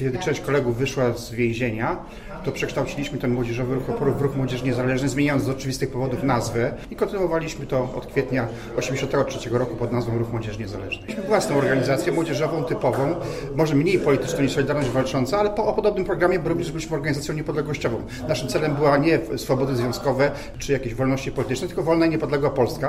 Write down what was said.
Kiedy tak. część kolegów wyszła z więzienia, to przekształciliśmy ten młodzieżowy ruch oporu w ruch Młodzież Niezależny, zmieniając z oczywistych powodów nazwę i kontynuowaliśmy to od kwietnia 1983 roku pod nazwą Ruch Młodzież Niezależny. Mieliśmy własną organizację młodzieżową, typową, może mniej polityczną niż Solidarność Walcząca, ale po, o podobnym programie, również byliśmy organizacją niepodległościową. Naszym celem była nie swobody związkowe czy jakieś wolności polityczne, tylko wolna i niepodległa Polska.